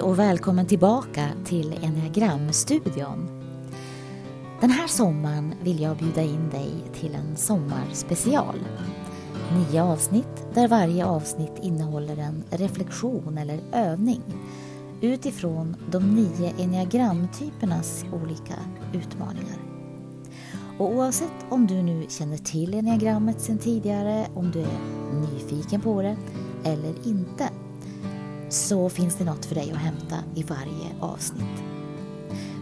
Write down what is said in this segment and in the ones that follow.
Hej och välkommen tillbaka till Enneagramstudion. Den här sommaren vill jag bjuda in dig till en sommarspecial. Nio avsnitt där varje avsnitt innehåller en reflektion eller övning utifrån de nio enneagramtypernas olika utmaningar. Och oavsett om du nu känner till enneagrammet sedan tidigare, om du är nyfiken på det eller inte så finns det något för dig att hämta i varje avsnitt.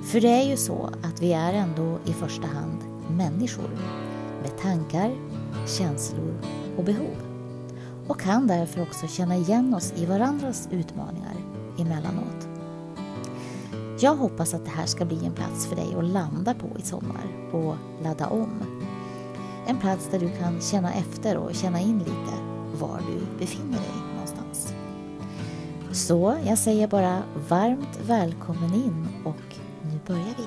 För det är ju så att vi är ändå i första hand människor med tankar, känslor och behov och kan därför också känna igen oss i varandras utmaningar emellanåt. Jag hoppas att det här ska bli en plats för dig att landa på i sommar och ladda om. En plats där du kan känna efter och känna in lite var du befinner dig. Så jag säger bara varmt välkommen in och nu börjar vi.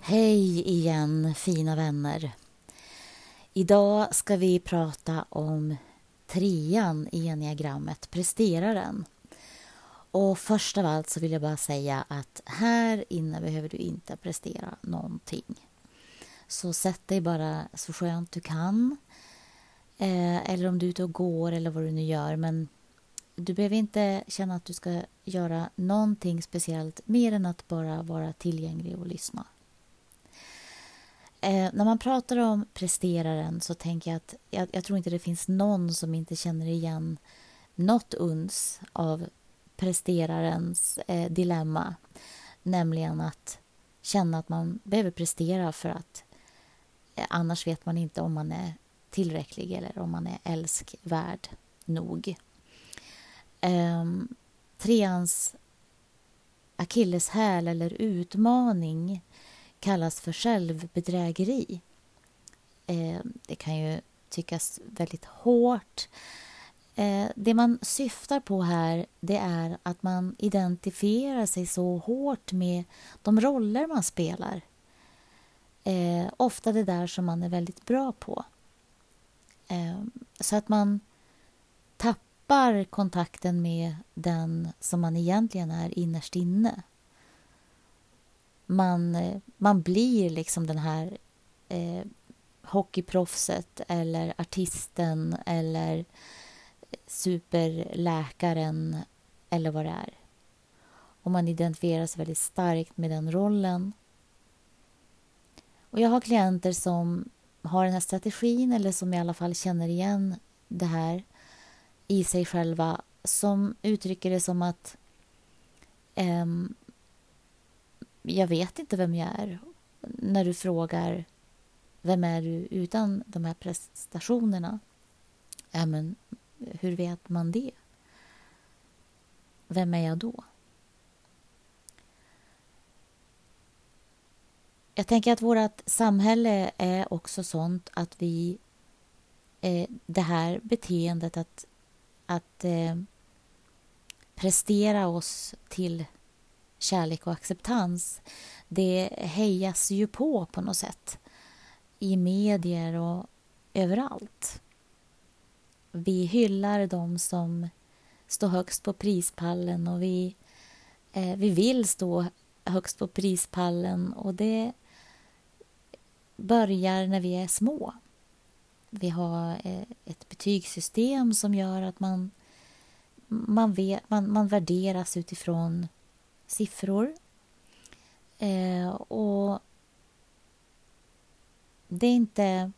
Hej igen fina vänner. Idag ska vi prata om trean i enneagrammet, presteraren. Och först av allt så vill jag bara säga att här inne behöver du inte prestera någonting. Så sätt dig bara så skönt du kan. Eh, eller om du är ute och går eller vad du nu gör. Men du behöver inte känna att du ska göra någonting speciellt mer än att bara vara tillgänglig och lyssna. Eh, när man pratar om presteraren så tänker jag att jag, jag, tror inte det finns någon som inte känner igen något uns av presterarens eh, dilemma. Nämligen att känna att man behöver prestera för att eh, annars vet man inte om man är tillräcklig eller om man är älskvärd nog. Ehm, treans akilleshäl eller utmaning kallas för självbedrägeri. Ehm, det kan ju tyckas väldigt hårt. Ehm, det man syftar på här det är att man identifierar sig så hårt med de roller man spelar. Eh, ofta det där som man är väldigt bra på. Ehm, så att man tappar kontakten med den som man egentligen är innerst inne. Man, man blir liksom den här eh, hockeyproffset eller artisten eller superläkaren eller vad det är. Och man identifierar sig väldigt starkt med den rollen. Och jag har klienter som har den här strategin eller som i alla fall känner igen det här i sig själva som uttrycker det som att um, jag vet inte vem jag är när du frågar vem är du utan de här prestationerna? Ja, men hur vet man det? Vem är jag då? Jag tänker att vårt samhälle är också sånt att vi... Eh, det här beteendet att, att eh, prestera oss till kärlek och acceptans det hejas ju på på något sätt i medier och överallt. Vi hyllar dem som står högst på prispallen och vi, eh, vi vill stå högst på prispallen och det börjar när vi är små. Vi har eh, ett betygssystem som gör att man, man, vet, man, man värderas utifrån siffror. Eh, och det är inte...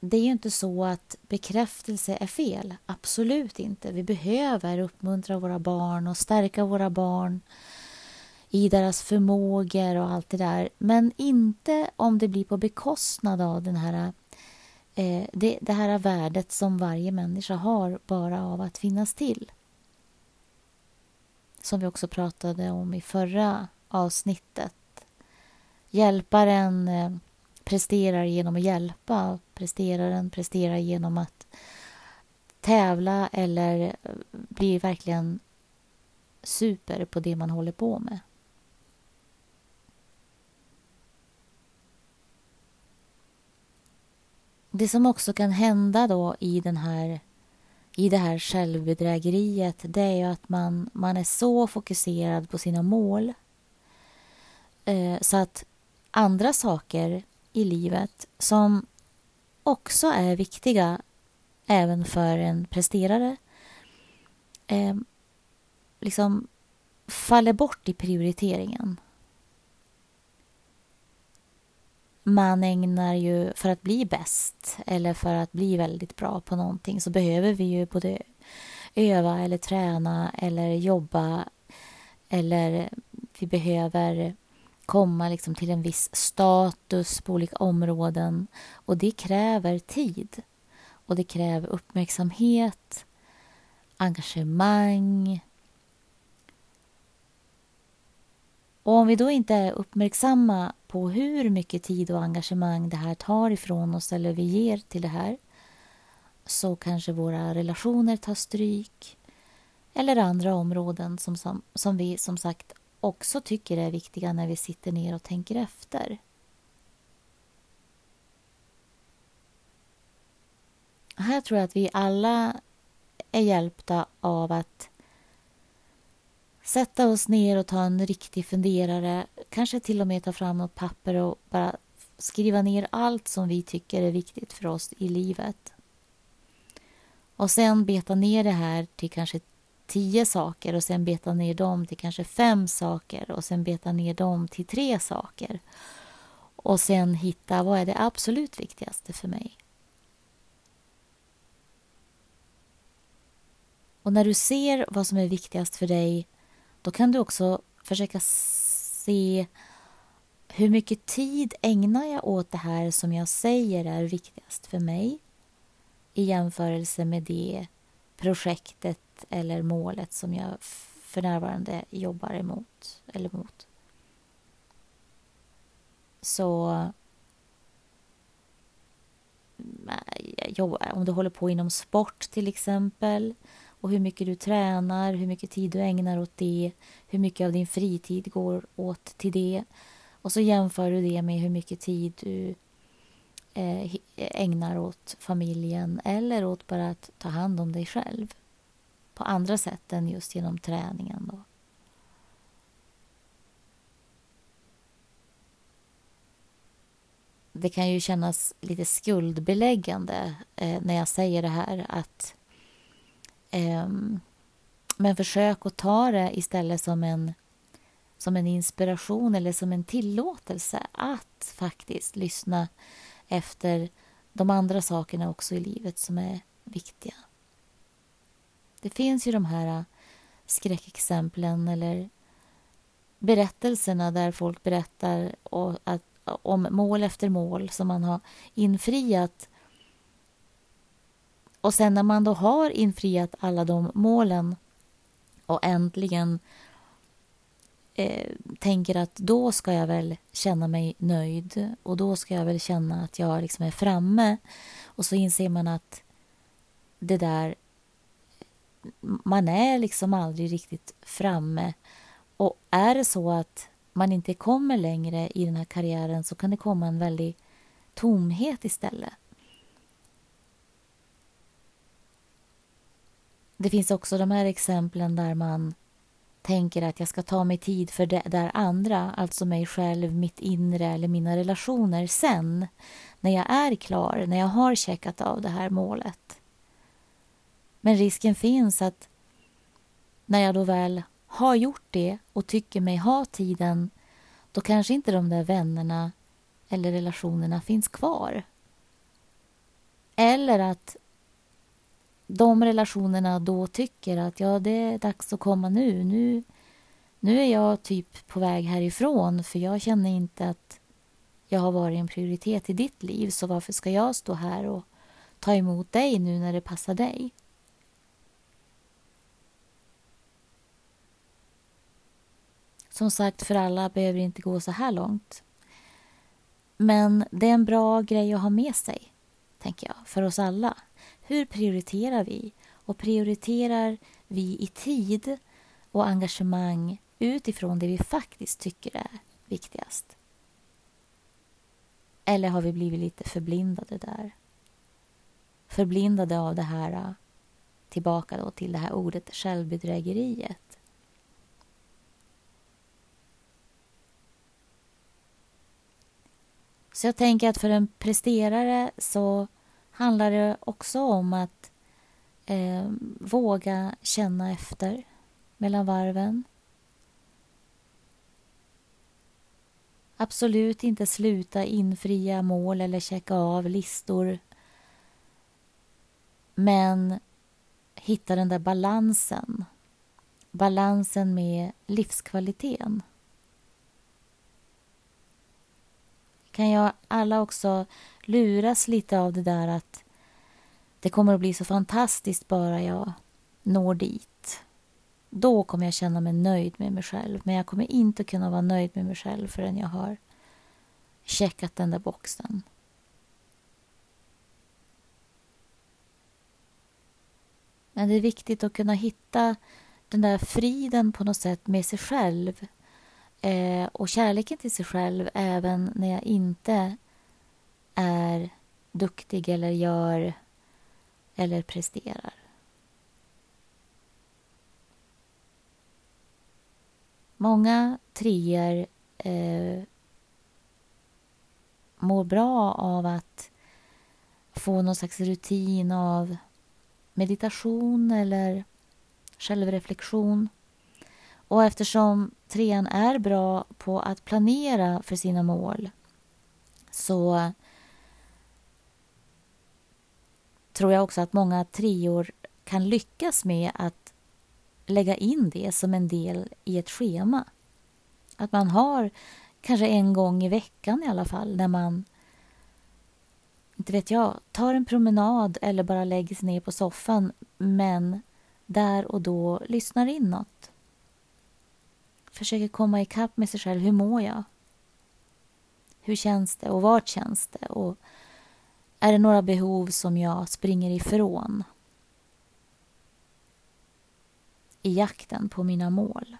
Det är ju inte så att bekräftelse är fel. Absolut inte. Vi behöver uppmuntra våra barn och stärka våra barn i deras förmågor och allt det där. Men inte om det blir på bekostnad av den här, eh, det, det här värdet som varje människa har bara av att finnas till. Som vi också pratade om i förra avsnittet. Hjälparen eh, presterar genom att hjälpa. Presteraren presterar genom att tävla eller eh, blir verkligen super på det man håller på med. Det som också kan hända då i den här i det här självbedrägeriet det är ju att man, man är så fokuserad på sina mål eh, så att andra saker i livet som också är viktiga även för en presterare eh, liksom faller bort i prioriteringen. Man ägnar ju, för att bli bäst eller för att bli väldigt bra på någonting så behöver vi ju både öva eller träna eller jobba eller vi behöver komma liksom till en viss status på olika områden och det kräver tid och det kräver uppmärksamhet, engagemang. Och om vi då inte är uppmärksamma på hur mycket tid och engagemang det här tar ifrån oss eller vi ger till det här så kanske våra relationer tar stryk eller andra områden som, som, som vi som sagt också tycker är viktiga när vi sitter ner och tänker efter. Här tror jag att vi alla är hjälpta av att sätta oss ner och ta en riktig funderare. Kanske till och med ta fram något papper och bara skriva ner allt som vi tycker är viktigt för oss i livet. Och sen beta ner det här till kanske tio saker och sen beta ner dem till kanske fem saker och sen beta ner dem till tre saker. Och sen hitta vad är det absolut viktigaste för mig. Och när du ser vad som är viktigast för dig då kan du också försöka se hur mycket tid ägnar jag åt det här som jag säger är viktigast för mig i jämförelse med det projektet eller målet som jag för närvarande jobbar emot eller mot. Så mm, om du håller på inom sport till exempel och hur mycket du tränar, hur mycket tid du ägnar åt det, hur mycket av din fritid går åt till det. Och så jämför du det med hur mycket tid du eh, ägnar åt familjen eller åt bara att ta hand om dig själv på andra sätt än just genom träningen. Då. Det kan ju kännas lite skuldbeläggande eh, när jag säger det här att Ehm, men försök att ta det istället som en, som en inspiration eller som en tillåtelse att faktiskt lyssna efter de andra sakerna också i livet som är viktiga. Det finns ju de här skräckexemplen eller berättelserna där folk berättar om mål efter mål som man har infriat. Och sen när man då har infriat alla de målen och äntligen eh, tänker att då ska jag väl känna mig nöjd och då ska jag väl känna att jag liksom är framme. Och så inser man att det där man är liksom aldrig riktigt framme. Och är det så att man inte kommer längre i den här karriären så kan det komma en väldig tomhet istället. Det finns också de här exemplen där man tänker att jag ska ta mig tid för det där andra, alltså mig själv, mitt inre eller mina relationer sen, när jag är klar, när jag har checkat av det här målet. Men risken finns att när jag då väl har gjort det och tycker mig ha tiden då kanske inte de där vännerna eller relationerna finns kvar. Eller att de relationerna då tycker att ja, det är dags att komma nu. Nu, nu är jag typ på väg härifrån för jag känner inte att jag har varit en prioritet i ditt liv så varför ska jag stå här och ta emot dig nu när det passar dig? Som sagt, för alla behöver inte gå så här långt. Men det är en bra grej att ha med sig, tänker jag, för oss alla. Hur prioriterar vi? Och prioriterar vi i tid och engagemang utifrån det vi faktiskt tycker är viktigast? Eller har vi blivit lite förblindade där? Förblindade av det här äh, tillbaka då till det här ordet självbedrägeriet. Så jag tänker att för en presterare så handlar det också om att eh, våga känna efter mellan varven. Absolut inte sluta infria mål eller checka av listor. Men hitta den där balansen. Balansen med livskvaliteten. Kan jag alla också luras lite av det där att det kommer att bli så fantastiskt bara jag når dit. Då kommer jag känna mig nöjd med mig själv. Men jag kommer inte kunna vara nöjd med mig själv förrän jag har checkat den där boxen. Men det är viktigt att kunna hitta den där friden på något sätt med sig själv eh, och kärleken till sig själv även när jag inte är duktig eller gör eller presterar. Många treor eh, mår bra av att få någon slags rutin av meditation eller självreflektion. Och eftersom trean är bra på att planera för sina mål så tror jag också att många treor kan lyckas med att lägga in det som en del i ett schema. Att man har kanske en gång i veckan i alla fall när man inte vet jag, tar en promenad eller bara lägger sig ner på soffan men där och då lyssnar in något. Försöker komma ikapp med sig själv. Hur mår jag? Hur känns det och vart känns det? Och är det några behov som jag springer ifrån? I jakten på mina mål.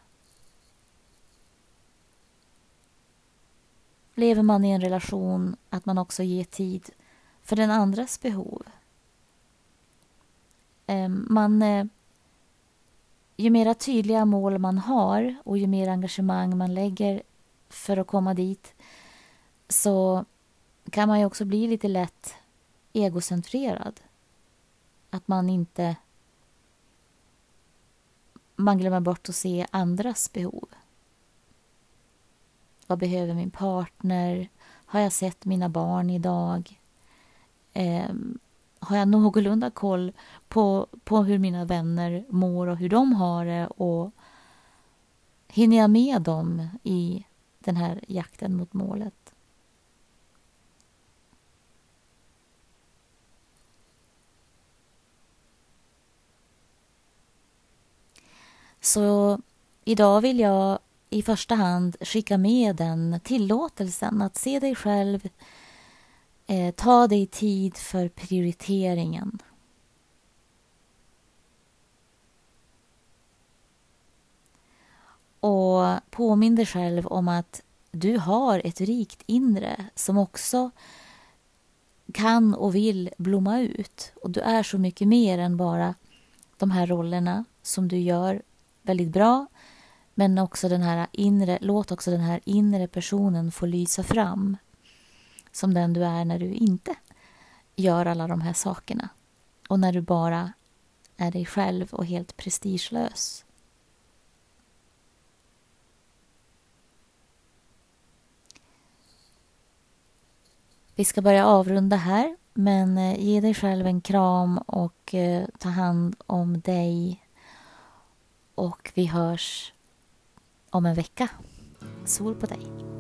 Lever man i en relation att man också ger tid för den andras behov. Ehm, man, eh, ju mera tydliga mål man har och ju mer engagemang man lägger för att komma dit så kan man ju också bli lite lätt egocentrerad. Att man inte... Man glömmer bort att se andras behov. Vad behöver min partner? Har jag sett mina barn idag? Ehm, har jag någorlunda koll på, på hur mina vänner mår och hur de har det? Och hinner jag med dem i den här jakten mot målet? Så idag vill jag i första hand skicka med den tillåtelsen att se dig själv, eh, ta dig tid för prioriteringen. Och påminn dig själv om att du har ett rikt inre som också kan och vill blomma ut. Och du är så mycket mer än bara de här rollerna som du gör väldigt bra. Men också den här inre, låt också den här inre personen få lysa fram. Som den du är när du inte gör alla de här sakerna. Och när du bara är dig själv och helt prestigelös. Vi ska börja avrunda här, men eh, ge dig själv en kram och eh, ta hand om dig och vi hörs om en vecka. Sol på dig.